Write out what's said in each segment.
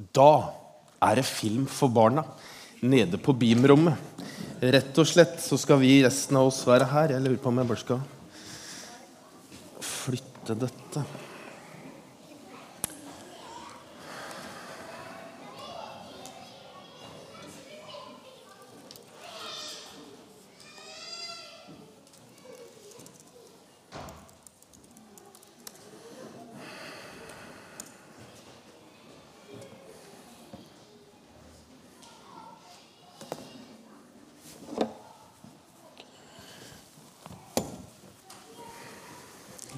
Da er det film for barna nede på Beam-rommet. Rett og slett så skal vi resten av oss være her. Jeg lurer på om jeg bare skal flytte dette.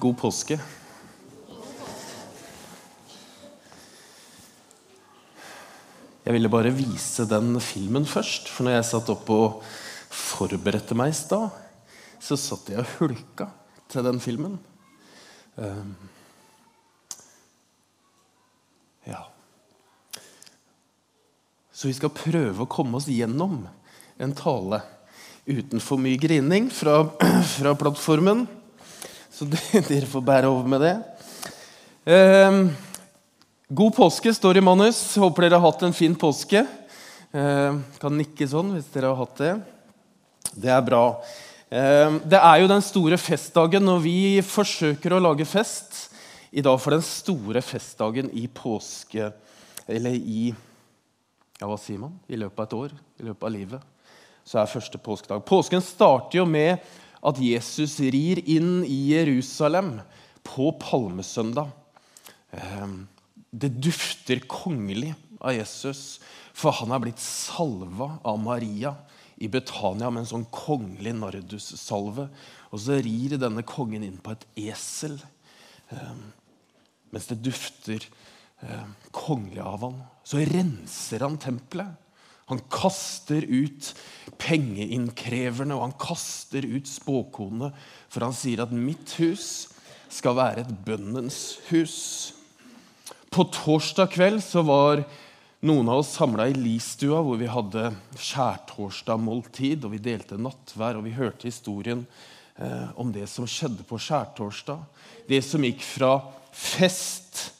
God påske. Jeg ville bare vise den filmen først. For når jeg satt opp og forberedte meg i stad, så satt jeg og hulka til den filmen. Um, ja. Så vi skal prøve å komme oss gjennom en tale uten for mye grining fra, fra plattformen. Så dere får bære over med det. Um, God påske står i manus. Håper dere har hatt en fin påske. Eh, kan nikke sånn hvis dere har hatt det. Det er bra. Eh, det er jo den store festdagen når vi forsøker å lage fest. I dag for den store festdagen i påske Eller i ja, hva sier man? I løpet av et år, i løpet av livet, så er første påskedag. Påsken starter jo med at Jesus rir inn i Jerusalem på palmesøndag. Eh, det dufter kongelig av Jesus, for han er blitt salva av Maria i Betania med en sånn kongelig nardussalve. Og så rir denne kongen inn på et esel eh, mens det dufter eh, kongelig av han. Så renser han tempelet. Han kaster ut pengeinnkreverne, og han kaster ut spåkonene, for han sier at 'mitt hus skal være et bønnens hus'. På torsdag kveld så var noen av oss samla i Listua, hvor vi hadde skjærtorsdag-måltid. og Vi delte nattvær, og vi hørte historien eh, om det som skjedde på skjærtorsdag. Det som gikk fra fest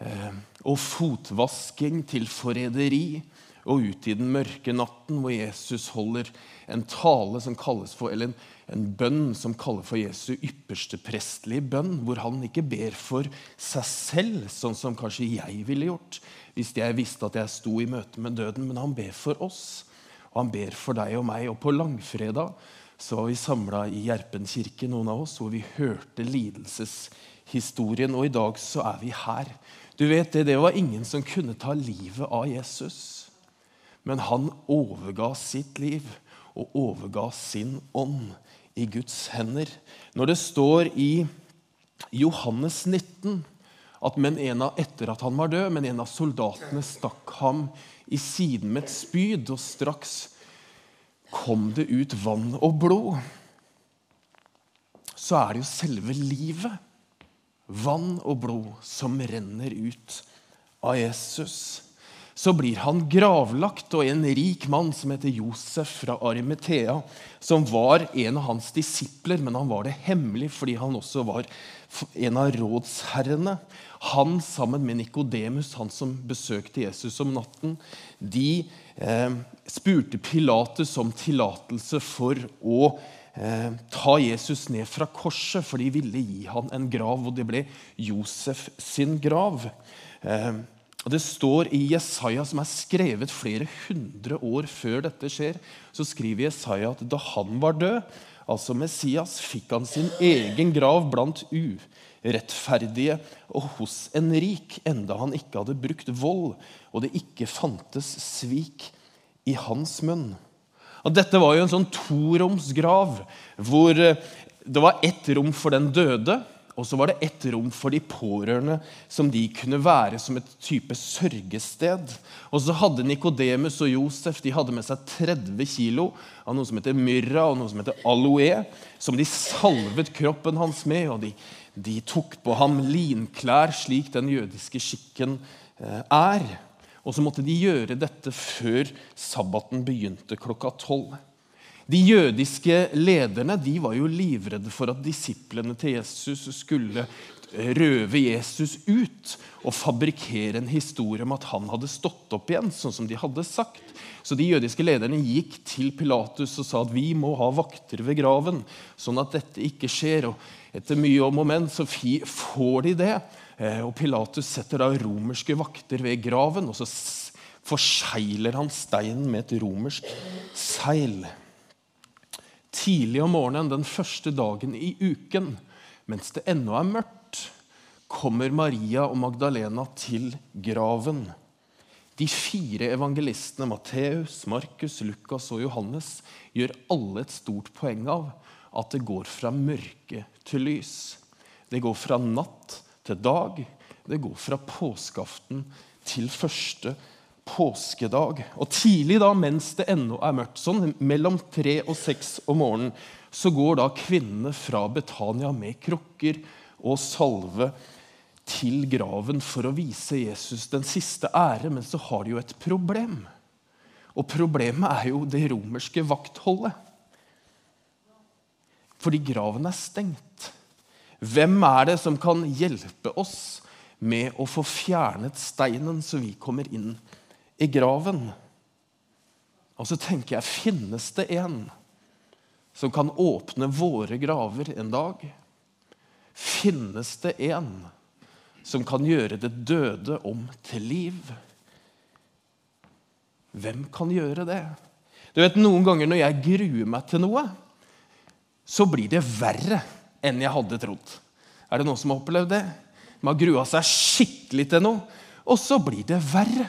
eh, og fotvasking til forræderi og ut i den mørke natten, hvor Jesus holder en tale som kalles for, eller en, en bønn som kaller for Jesu ypperste prestelige bønn, hvor han ikke ber for seg selv, sånn som kanskje jeg ville gjort hvis jeg visste at jeg sto i møte med døden, men han ber for oss. Og han ber for deg og meg. Og på langfredag så var vi samla i Gjerpen kirke, noen av oss, hvor vi hørte lidelseshistorien. Og i dag så er vi her. Du vet det, det var ingen som kunne ta livet av Jesus. Men han overga sitt liv og overga sin ånd i Guds hender. Når det står i Johannes 19 at men en av, etter at han var død, men en av soldatene stakk ham i siden med et spyd, og straks kom det ut vann og blod, så er det jo selve livet, vann og blod, som renner ut av Jesus så blir han gravlagt, og en rik mann som heter Josef fra Arimetea, som var en av hans disipler, men han var det hemmelig fordi han også var en av rådsherrene. Han sammen med Nikodemus, han som besøkte Jesus om natten, de eh, spurte Pilatus om tillatelse for å eh, ta Jesus ned fra korset, for de ville gi han en grav, og det ble Josef sin grav. Eh, Det står i Jesaja, som er skrevet flere hundre år før dette skjer, så skriver Jesaja at da han var død, altså Messias, fikk han sin egen grav blant urettferdige og hos en rik, enda han ikke hadde brukt vold, og det ikke fantes svik i hans munn. Og dette var jo en sånn toromsgrav hvor det var ett rom for den døde, og så var det ett rom for de pårørende som de kunne være som et type sørgested. Og så hadde Nikodemus og Josef de hadde med seg 30 kilo av noe som heter myrra og noe som heter aloe, som de salvet kroppen hans med. og de, de tok på ham linklær, slik den jødiske skikken eh, er. Og så måtte de gjøre dette før sabbaten begynte klokka tolv. De jødiske lederne de var jo livredde for at disiplene til Jesus skulle røve Jesus ut og fabrikkere en historie om at han hadde stått opp igjen, sånn som de hadde sagt. Så de jødiske lederne gikk til Pilatus og sa at vi må ha vakter ved graven, sånn at dette ikke skjer. Og etter mye om og men så får de det. Eh, og Pilatus setter da romerske vakter ved graven, og så forsegler han steinen med et romersk seil. Tidlig om morgenen den første dagen i uken, mens det ennå er mørkt, kommer Maria og Magdalena til graven. De fire evangelistene Matteus, Markus, Lukas og Johannes gjør alle et stort poeng av at det går fra mørke til lys. Det går fra natt til dag. Det går fra påskeaften til første påskedag. Og Tidlig, da, mens det ennå er mørkt, sånn mellom tre og seks om morgenen, så går da kvinnene fra Betania med krukker og salve til graven for å vise Jesus den siste ære, men så har de jo et problem. Og problemet er jo det romerske vaktholdet. Fordi graven er stengt. Hvem er det som kan hjelpe oss med å få fjernet steinen, så vi kommer inn i graven? Og så tenker jeg, finnes det en som kan åpne våre graver en dag? Finnes det en som kan gjøre det døde om til liv. Hvem kan gjøre det? Du vet, Noen ganger når jeg gruer meg til noe, så blir det verre enn jeg hadde trodd. Er det noen som har opplevd det? Man har grua seg skikkelig til noe, og så blir det verre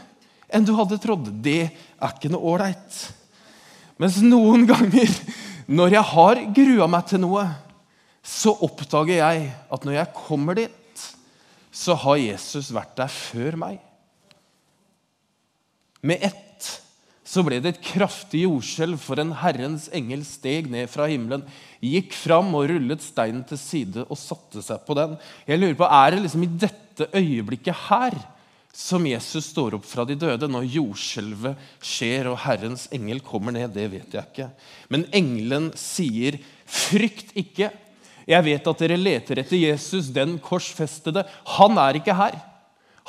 enn du hadde trodd. Det er ikke noe ålreit. Mens noen ganger når jeg har grua meg til noe, så oppdager jeg at når jeg kommer dit, så har Jesus vært der før meg. Med ett så ble det et kraftig jordskjelv, for en Herrens engel steg ned fra himmelen, gikk fram og rullet steinen til side og satte seg på den. Jeg lurer på, Er det liksom i dette øyeblikket her som Jesus står opp fra de døde, når jordskjelvet skjer og Herrens engel kommer ned? Det vet jeg ikke. Men engelen sier, 'Frykt ikke'. Jeg vet at dere leter etter Jesus, den korsfestede. Han er ikke her.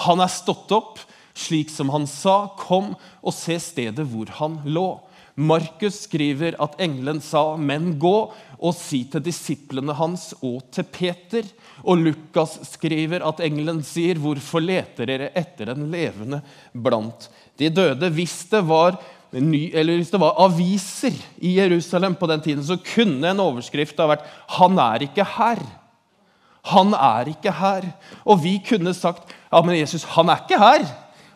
Han er stått opp, slik som han sa. Kom og se stedet hvor han lå. Markus skriver at engelen sa, 'Men gå og si til disiplene hans og til Peter.' Og Lukas skriver at engelen sier, 'Hvorfor leter dere etter den levende blant de døde?' Hvis det var ny, eller hvis det var aviser i Jerusalem på den tiden, så kunne en overskrift ha vært 'Han er ikke her'. Han er ikke her. Og vi kunne sagt ja, men Jesus, han er ikke her.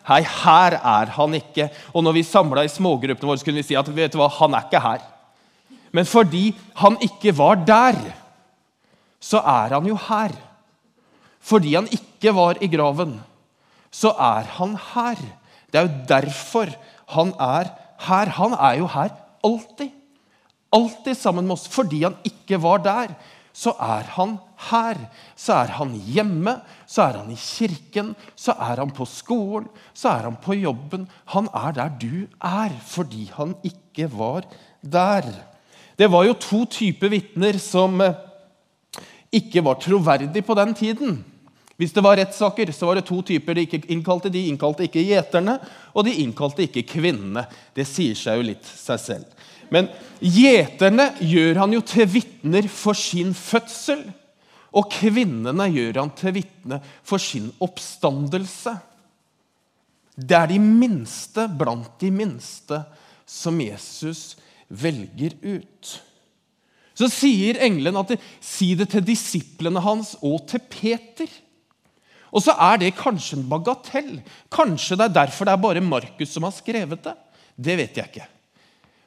Hei, her er han ikke. Og når vi samla i smågruppene våre, så kunne vi si at vet du hva, han er ikke her. Men fordi han ikke var der, så er han jo her. Fordi han ikke var i graven, så er han her. Det er jo derfor han er her han er jo her alltid. Alltid sammen med oss. Fordi han ikke var der, så er han her. Så er han hjemme, så er han i kirken, så er han på skolen, så er han på jobben. Han er der du er, fordi han ikke var der. Det var jo to typer vitner som eh, ikke var troverdige på den tiden. Hvis det var rettssaker, så var det to typer de ikke innkalte. De innkalte ikke gjeterne, og de innkalte ikke kvinnene. Det sier seg jo litt seg selv. Men gjeterne gjør han jo til vitner for sin fødsel. Og kvinnene gjør han til vitne for sin oppstandelse. Det er de minste blant de minste som Jesus velger ut. Så sier engelen at de, si det til disiplene hans og til Peter. Og så er det kanskje en bagatell. Kanskje det er derfor det er bare Markus som har skrevet det. Det vet jeg ikke.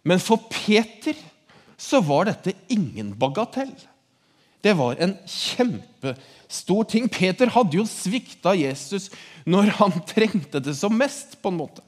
Men for Peter så var dette ingen bagatell. Det var en kjempestor ting. Peter hadde jo svikta Jesus når han trengte det som mest. på en måte.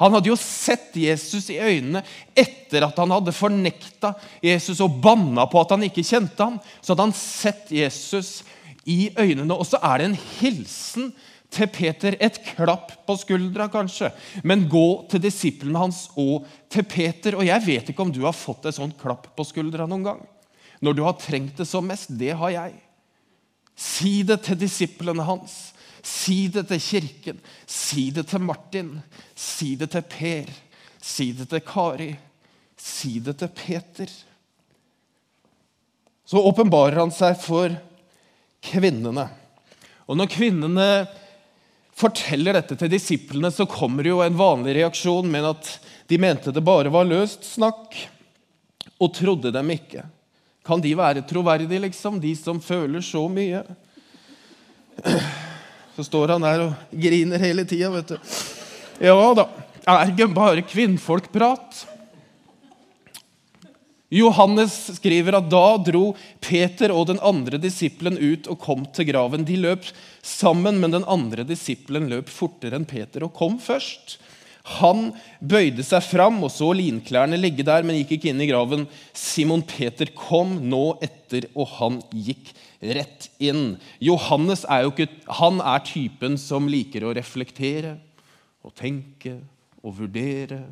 Han hadde jo sett Jesus i øynene etter at han hadde fornekta Jesus og banna på at han ikke kjente ham. Så hadde han sett Jesus i øynene. Og så er det en hilsen til Peter. Et klapp på skuldra, kanskje. Men gå til disiplene hans og til Peter. Og jeg vet ikke om du har fått et sånt klapp på skuldra noen gang. Når du har trengt det som mest. Det har jeg. Si det til disiplene hans. Si det til kirken. Si det til Martin. Si det til Per. Si det til Kari. Si det til Peter. Så åpenbarer han seg for kvinnene. Og når kvinnene forteller dette til disiplene, så kommer jo en vanlig reaksjon med at de mente det bare var løst snakk, og trodde dem ikke. Kan de være troverdige, liksom, de som føler så mye? Så står han der og griner hele tida, vet du. Ja da, er ikke bare kvinnfolkprat. Johannes skriver at da dro Peter og den andre disippelen ut og kom til graven. De løp sammen, men den andre disippelen løp fortere enn Peter og kom først. Han bøyde seg fram og så linklærne ligge der, men gikk ikke inn i graven. Simon Peter kom nå etter, og han gikk rett inn. Johannes er jo ikke, han er typen som liker å reflektere og tenke og vurdere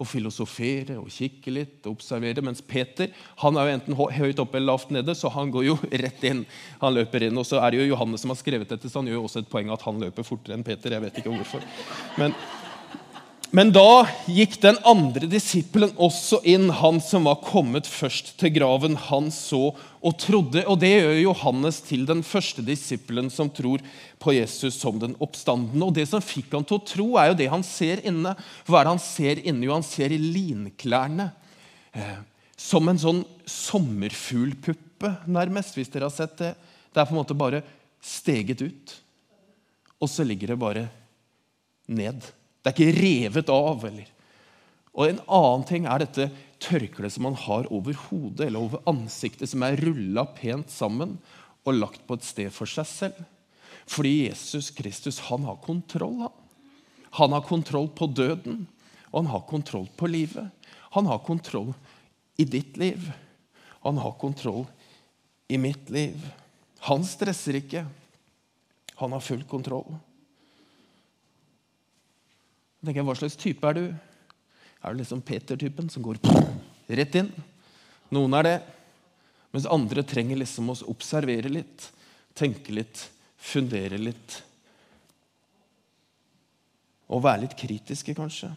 og filosofere og kikke litt og observere. Mens Peter han er jo enten høyt oppe eller lavt nede, så han går jo rett inn. Han løper inn, Og så er det jo Johannes som har skrevet dette, så han gjør jo også et poeng at han løper fortere enn Peter. jeg vet ikke hvorfor. Men men da gikk den andre disippelen også inn, han som var kommet først til graven. Han så og trodde. Og det gjør Johannes til den første disippelen som tror på Jesus som den oppstandende. Og det som fikk han til å tro, er jo det han ser inne. Hva er det han ser inne? Jo, han ser i linklærne. Eh, som en sånn sommerfuglpuppe, nærmest, hvis dere har sett det. Det er på en måte bare steget ut. Og så ligger det bare ned. Det er ikke revet av. Eller. Og En annen ting er dette tørkleet som man har over hodet eller over ansiktet, som er rulla pent sammen og lagt på et sted for seg selv. Fordi Jesus Kristus han har kontroll. Han. han har kontroll på døden, og han har kontroll på livet. Han har kontroll i ditt liv. Han har kontroll i mitt liv. Han stresser ikke. Han har full kontroll tenker jeg, Hva slags type er du? Er du liksom Peter-typen som går rett inn? Noen er det. Mens andre trenger liksom å observere litt, tenke litt, fundere litt. Og være litt kritiske, kanskje.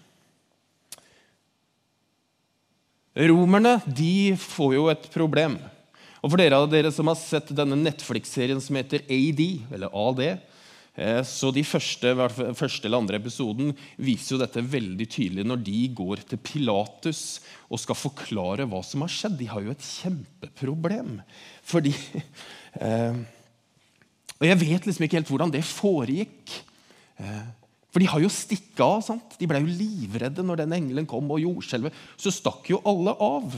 Romerne de får jo et problem. Og For dere av dere som har sett denne Netflix-serien som heter AD, eller AD, så de første, første, eller andre episoden viser jo dette veldig tydelig når de går til Pilatus og skal forklare hva som har skjedd. De har jo et kjempeproblem. Fordi eh, Og jeg vet liksom ikke helt hvordan det foregikk. Eh, for de har jo stikket av. sant? De ble jo livredde når den engelen kom, og jordskjelvet. Så stakk jo alle av.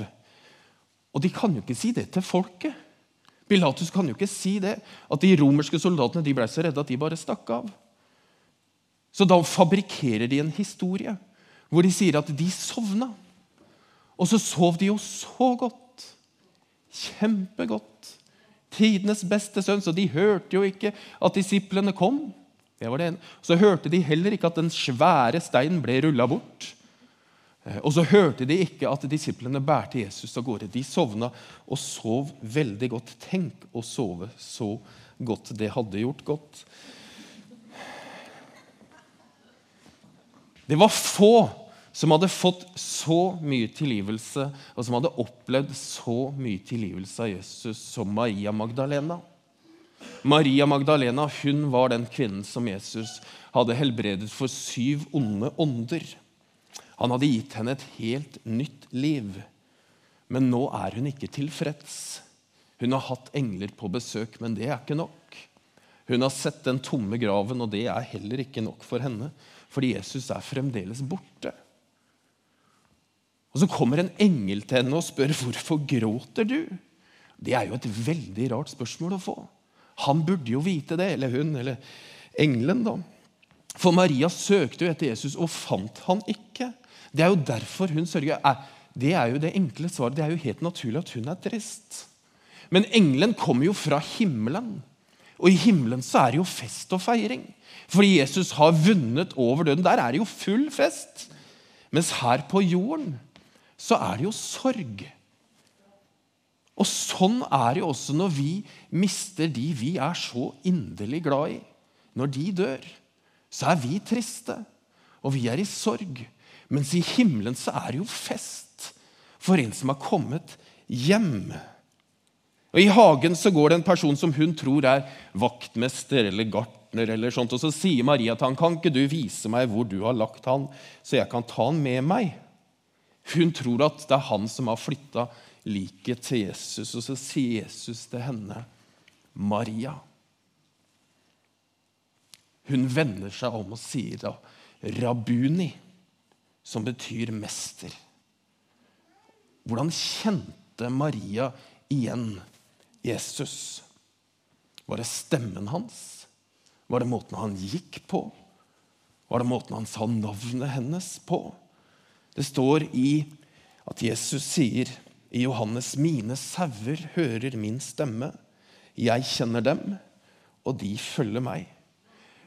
Og de kan jo ikke si det til folket. Pilatus kan jo ikke si det, at de romerske soldatene de ble så redde at de bare stakk av. Så da fabrikkerer de en historie hvor de sier at de sovna. Og så sov de jo så godt. Kjempegodt. Tidenes beste sønn. Så de hørte jo ikke at disiplene kom. Det var det ene. Så hørte de heller ikke at den svære steinen ble rulla bort. Eh, og så hørte de ikke at disiplene bærte Jesus av gårde. De sovna og sov veldig godt. Tenk å sove så godt. Det hadde gjort godt. Det var få som hadde fått så mye tilgivelse, og som hadde opplevd så mye tilgivelse av Jesus som Maria Magdalena. Maria Magdalena hun var den kvinnen som Jesus hadde helbredet for syv onde ånder. Han hadde gitt henne et helt nytt liv. Men nå er hun ikke tilfreds. Hun har hatt engler på besøk, men det er ikke nok. Hun har sett den tomme graven, og det er heller ikke nok for henne. Fordi Jesus er fremdeles borte. Og Så kommer en engel til henne og spør hvorfor gråter du. Det er jo et veldig rart spørsmål å få. Han burde jo vite det, eller hun, eller engelen. da. For Maria søkte jo etter Jesus og fant han ikke. Det er jo derfor hun sørger. Det er jo det enkle svaret. Det er jo helt naturlig at hun er trist. Men engelen kommer jo fra himmelen. Og i himmelen så er det jo fest og feiring. Fordi Jesus har vunnet over døden. Der er det jo full fest. Mens her på jorden så er det jo sorg. Og sånn er det jo også når vi mister de vi er så inderlig glad i. Når de dør, så er vi triste, og vi er i sorg. Mens i himmelen så er det jo fest for en som har kommet hjem. Og I hagen så går det en person som hun tror er vaktmester eller gartner. eller sånt, Og så sier Maria til han, kan ikke du vise meg hvor du har lagt han, så jeg kan ta han med meg? Hun tror at det er han som har flytta liket til Jesus. Og så sier Jesus til henne, Maria. Hun vender seg om og sier da, Rabuni, som betyr mester. Hvordan kjente Maria igjen Jesus? Var det stemmen hans? Var det måten han gikk på? Var det måten han sa navnet hennes på? Det står i at Jesus sier i Johannes, 'Mine sauer hører min stemme. Jeg kjenner dem, og de følger meg.'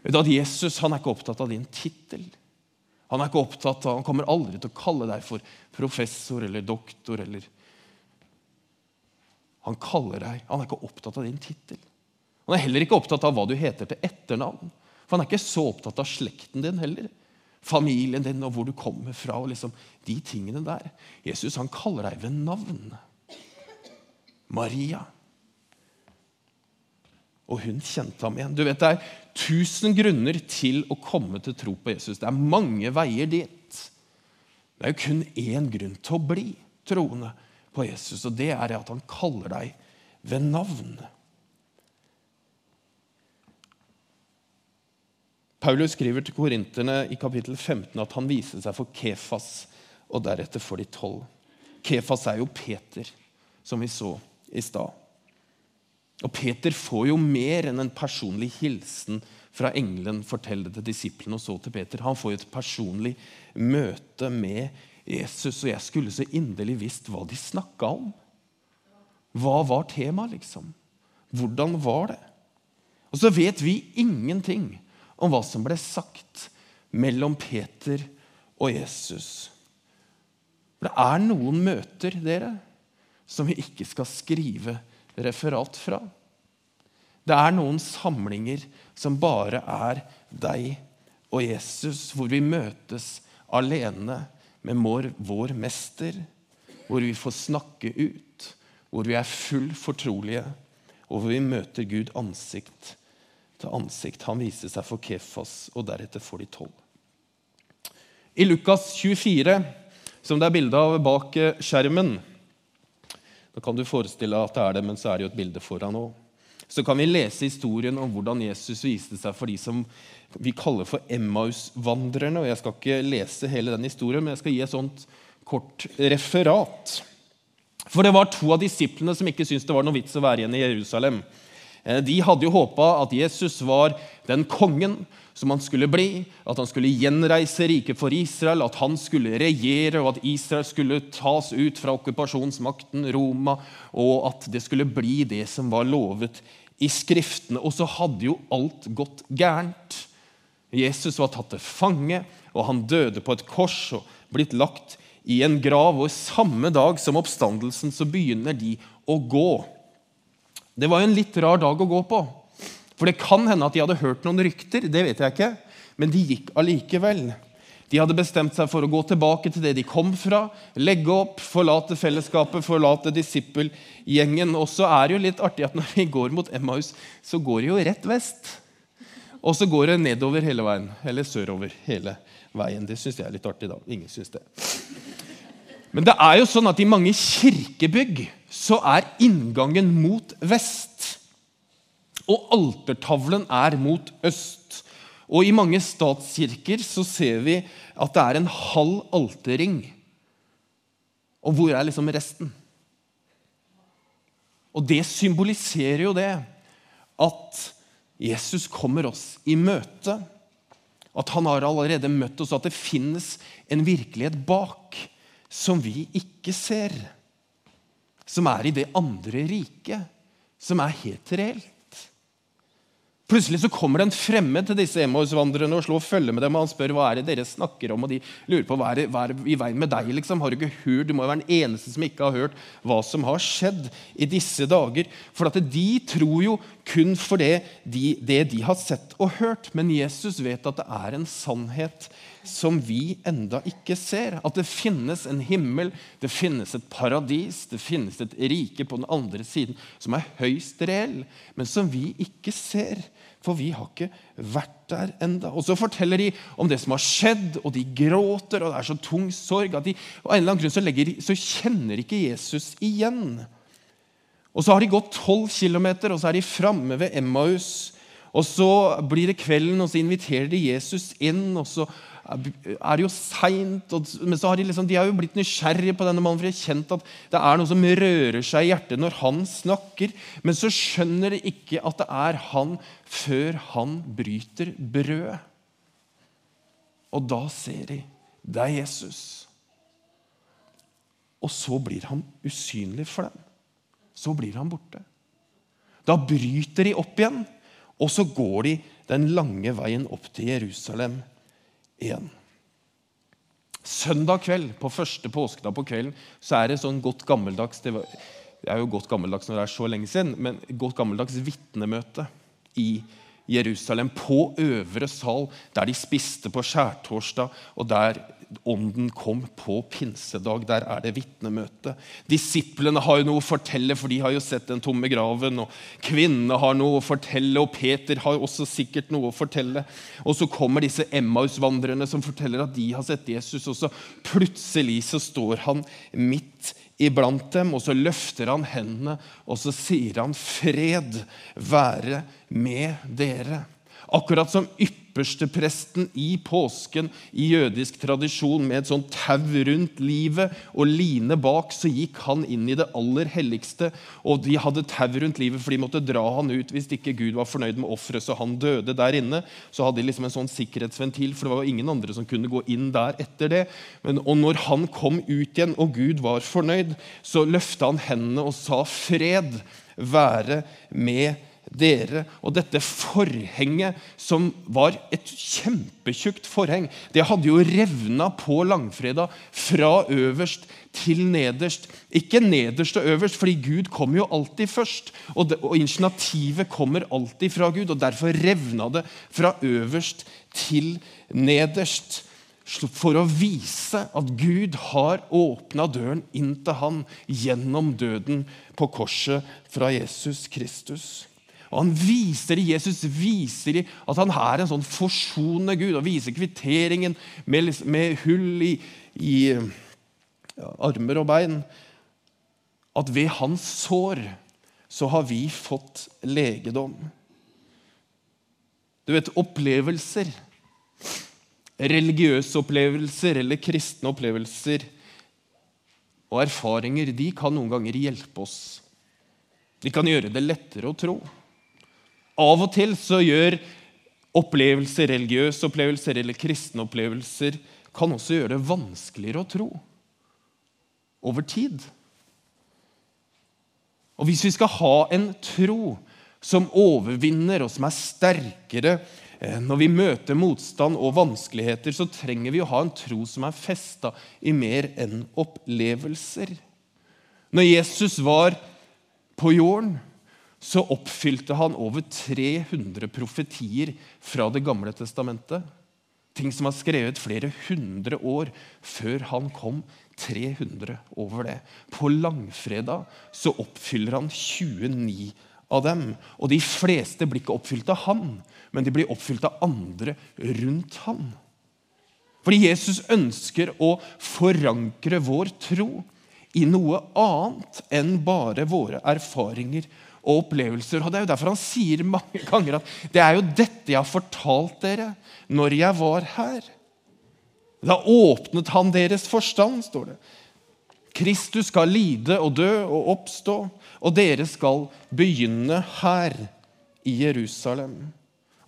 At Jesus han er ikke opptatt av din tittel. Han er ikke opptatt av, han kommer aldri til å kalle deg for professor eller doktor. eller... Han kaller deg, han er ikke opptatt av din tittel. Han er heller ikke opptatt av hva du heter til etternavn. For han er ikke så opptatt av slekten din heller familien din og hvor du kommer fra. og liksom De tingene der. Jesus han kaller deg ved navn. Maria. Og hun kjente ham igjen. Du vet, Det er tusen grunner til å komme til tro på Jesus. Det er mange veier dit. Det er jo kun én grunn til å bli troende på Jesus, og det er at han kaller deg ved navn. Paulus skriver til korinterne i kapittel 15 at han viser seg for Kefas og deretter for de tolv. Kefas er jo Peter, som vi så i stad. Og Peter får jo mer enn en personlig hilsen fra engelen det til disiplene og så til Peter. Han får jo et personlig møte med Jesus, og jeg skulle så inderlig visst hva de snakka om. Hva var temaet, liksom? Hvordan var det? Og så vet vi ingenting om hva som ble sagt mellom Peter og Jesus. For det er noen møter dere, som vi ikke skal skrive referat fra. Det er noen samlinger som bare er deg og Jesus, hvor vi møtes alene med vår, mester, hvor vi får snakke ut, hvor vi er full fortrolige, og hvor vi møter Gud ansikt til ansikt. Han viste seg for Kefas og deretter for de tolv. I Lukas 24, som det er bilde av bak eh, skjermen Da kan du forestille deg at det er det, men så er det jo et bilde foran òg. Så kan vi lese historien om hvordan Jesus viste seg for de som vi kaller for Emmaus-vandrerne. og Jeg skal ikke lese hele den historien, men jeg skal gi et sånt kort referat. For det var to av disiplene som ikke syntes det var noe vits å være igjen i Jerusalem. Eh, de hadde jo håpa at Jesus var den kongen som han skulle bli, at han skulle gjenreise riket for Israel, at han skulle regjere, og at Israel skulle tas ut fra okkupasjonsmakten Roma, og at det skulle bli det som var lovet i Skriftene. Og så hadde jo alt gått gærent. Jesus var tatt til fange, og han døde på et kors og blitt lagt i en grav. Og samme dag som oppstandelsen så begynner de å gå. Det var jo en litt rar dag å gå på. For det kan hende at de hadde hørt noen rykter, det vet jeg ikke, men de gikk allikevel. De hadde bestemt seg for å gå tilbake til det de kom fra, legge opp, forlate fellesskapet, forlate disippelgjengen. Og så er det jo litt artig at når vi går mot Emmaus, så går det jo rett vest. Og så går det nedover hele veien, eller sørover hele veien. Det syns jeg er litt artig. da. Ingen syns det. Men det er jo sånn at i mange kirkebygg så er inngangen mot vest. Og altertavlen er mot øst. Og i mange statskirker så ser vi at det er en halv alterring. Og hvor er liksom resten? Og det symboliserer jo det at Jesus kommer oss i møte. At han har allerede møtt oss, og at det finnes en virkelighet bak som vi ikke ser som er i det andre riket, som er helt reelt. Plutselig så kommer det en fremmed til disse Emmaus-vandrerne og slår følge med dem. og Han spør hva er det dere snakker om, og de lurer på hva er det, hva er det i veien med deg. liksom? Har Du ikke hørt? Du må jo være den eneste som ikke har hørt hva som har skjedd i disse dager. For at de tror jo kun for det de, det de har sett og hørt. Men Jesus vet at det er en sannhet som vi enda ikke ser. At det finnes en himmel, det finnes et paradis, det finnes et rike på den andre siden som er høyst reell, men som vi ikke ser. For vi har ikke vært der enda. Og Så forteller de om det som har skjedd, og de gråter, og det er så tung sorg at de, og en eller annen grunn så, legger, så kjenner ikke Jesus igjen. Og Så har de gått 12 km, og så er de framme ved Emmaus. Og Så blir det kvelden, og så inviterer de Jesus inn. og så er det jo seint. Men så har de, liksom, de har jo blitt nysgjerrige på denne mannen, for de har kjent at det er noe som rører seg i hjertet når han snakker. Men så skjønner de ikke at det er han før han bryter brødet. Og da ser de det er Jesus. Og så blir han usynlig for dem. Så blir han borte. Da bryter de opp igjen, og så går de den lange veien opp til Jerusalem igjen. Søndag kveld, på første påskedag på kvelden, så er det sånn godt gammeldags det, var, det er jo godt gammeldags når det er så lenge siden, men godt gammeldags vitnemøte i Jerusalem, på øvre sal, der de spiste på skjærtorsdag, og der Ånden kom på pinsedag. Der er det vitnemøte. Disiplene har jo noe å fortelle, for de har jo sett den tomme graven. og Kvinnene har noe å fortelle, og Peter har også sikkert noe å fortelle. Og så kommer disse Emmaus-vandrerne som forteller at de har sett Jesus. Og så plutselig så står han midt iblant dem, og så løfter han hendene, og så sier han 'Fred være med dere'. Akkurat som ypperstepresten i påsken i jødisk tradisjon med et sånt tau rundt livet og line bak, så gikk han inn i det aller helligste. Og de hadde tau rundt livet, for de måtte dra han ut hvis ikke Gud var fornøyd med offeret, så han døde der inne. Så hadde de liksom en sånn sikkerhetsventil, for det var jo ingen andre som kunne gå inn der etter det. Men, og når han kom ut igjen, og Gud var fornøyd, så løfta han hendene og sa 'fred være med deg' dere. Og dette forhenget, som var et kjempetjukt forheng, det hadde jo revna på langfredag fra øverst til nederst. Ikke nederst og øverst, fordi Gud kommer jo alltid først. Og, det, og initiativet kommer alltid fra Gud, og derfor revna det fra øverst til nederst for å vise at Gud har åpna døren inn til han gjennom døden på korset fra Jesus Kristus. Og han viser Jesus viser at han er en sånn forsonende Gud og viser kvitteringen med, med hull i, i ja, armer og bein. At ved hans sår så har vi fått legedom. Du vet, opplevelser, religiøse opplevelser eller kristne opplevelser og erfaringer, de kan noen ganger hjelpe oss. De kan gjøre det lettere å tro. Av og til så gjør opplevelser, religiøse opplevelser eller kristne opplevelser kan også gjøre det vanskeligere å tro over tid. Og Hvis vi skal ha en tro som overvinner, og som er sterkere eh, når vi møter motstand og vanskeligheter, så trenger vi å ha en tro som er festa i mer enn opplevelser. Når Jesus var på jorden, så oppfylte han over 300 profetier fra Det gamle testamentet. Ting som var skrevet flere hundre år før han kom. 300 over det. På langfredag så oppfyller han 29 av dem. Og de fleste blir ikke oppfylt av han, men de blir oppfylt av andre rundt han. Fordi Jesus ønsker å forankre vår tro i noe annet enn bare våre erfaringer og opplevelser. Og Det er jo derfor han sier mange ganger at det er jo dette jeg har fortalt dere når jeg var her. Da åpnet han deres forstand, står det. Kristus skal lide og dø og oppstå, og dere skal begynne her i Jerusalem.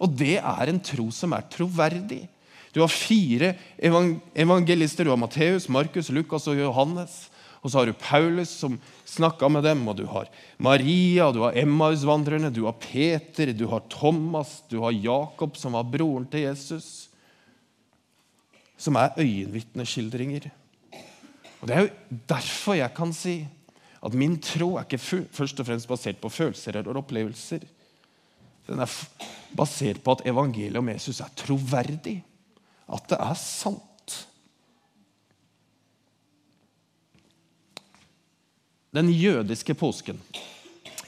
Og det er en tro som er troverdig. Du har fire evangelister. Du har Matteus, Markus, Lukas og Johannes. Og så har du Paulus som snakka med dem, og du har Maria, du har Emmausvandrerne, du har Peter, du har Thomas, du har Jakob, som var broren til Jesus. Som er øyenvitneskildringer. Og Det er jo derfor jeg kan si at min tro er ikke først og fremst basert på følelser eller opplevelser. Den er basert på at evangeliet om Jesus er troverdig. At det er sant. Den jødiske påsken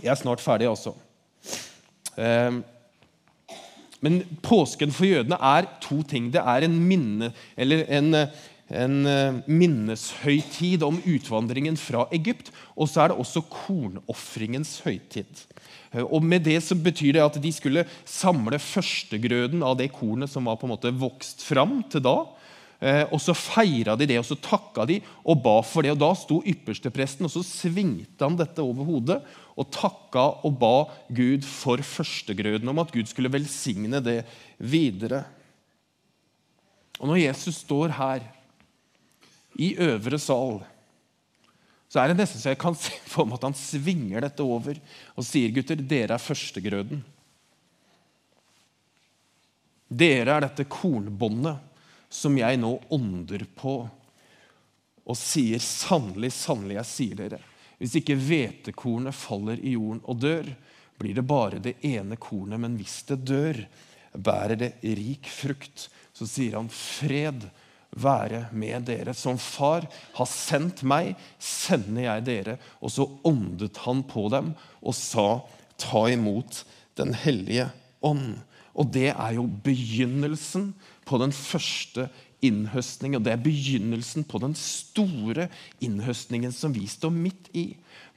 Jeg er snart ferdig. Ehm, men påsken for jødene er to ting. Det er en minne, en en eh, minneshøytid om utvandringen fra Egypt. Og så er det også kornofringens høytid. Eh, og med det så betyr det at De skulle samle førstegrøden av det kornet som var på en måte vokst fram til da. Eh, og Så feira de det, og så takka de og ba for det. og Da sto ypperstepresten og så svingte han dette over hodet og takka og ba Gud for førstegrøden, om at Gud skulle velsigne det videre. Og Når Jesus står her i øvre sal, så er det nesten så jeg kan se for meg at han svinger dette over og sier, gutter, dere er førstegrøden. Dere er dette kornbåndet som jeg nå ånder på og sier sannelig, sannelig, jeg sier dere. Hvis ikke hvetekornet faller i jorden og dør, blir det bare det ene kornet. Men hvis det dør, bærer det rik frukt. Så sier han fred være med dere. Som far har sendt meg, sender jeg dere. Og så åndet han på dem og sa, ta imot Den hellige ånd. Og det er jo begynnelsen på den første innhøstningen. Og det er begynnelsen på den store innhøstningen som vi står midt i.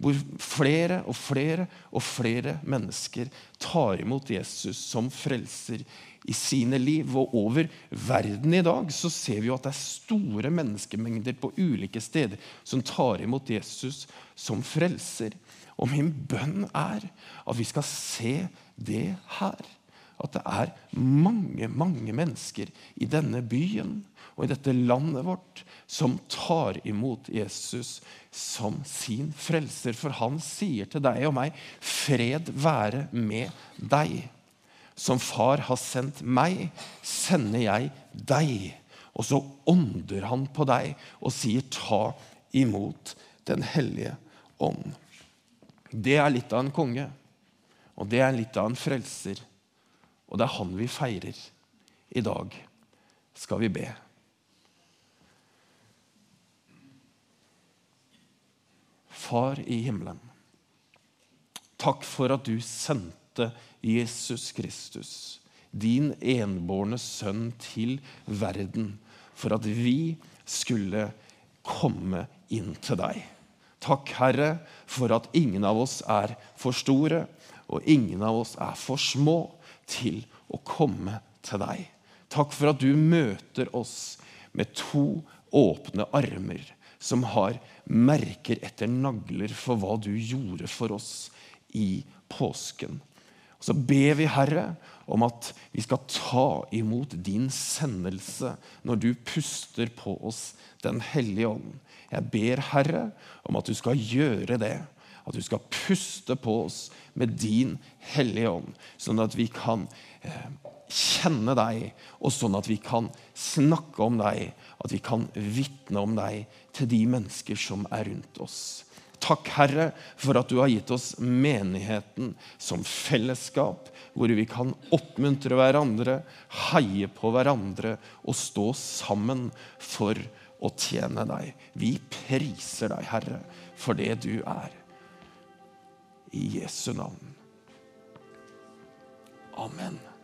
Hvor flere og flere og flere mennesker tar imot Jesus som frelser i sine liv. Og over verden i dag så ser vi jo at det er store menneskemengder på ulike steder som tar imot Jesus som frelser. Og min bønn er at vi skal se det her. At det er mange, mange mennesker i denne byen og i dette landet vårt som tar imot Jesus som sin frelser. For han sier til deg og meg, 'Fred være med deg'. Som far har sendt meg, sender jeg deg. Og så ånder han på deg og sier, ta imot Den hellige ånd. Det er litt av en konge, og det er litt av en frelser. Og det er han vi feirer. I dag skal vi be. Far i himmelen, takk for at du sendte Jesus Kristus, din enbårne sønn, til verden for at vi skulle komme inn til deg. Takk, Herre, for at ingen av oss er for store, og ingen av oss er for små til å komme til deg. Takk for at du møter oss med to åpne armer som har merker etter nagler for hva du gjorde for oss i påsken. Så ber vi, Herre, om at vi skal ta imot din sendelse når du puster på oss Den hellige ånd. Jeg ber, Herre, om at du skal gjøre det. At du skal puste på oss med din hellige ånd, sånn at vi kan eh, kjenne deg, og sånn at vi kan snakke om deg, at vi kan vitne om deg til de mennesker som er rundt oss. Takk, Herre, for at du har gitt oss menigheten som fellesskap, hvor vi kan oppmuntre hverandre, heie på hverandre og stå sammen for å tjene deg. Vi priser deg, Herre, for det du er. I Jesu navn. Amen.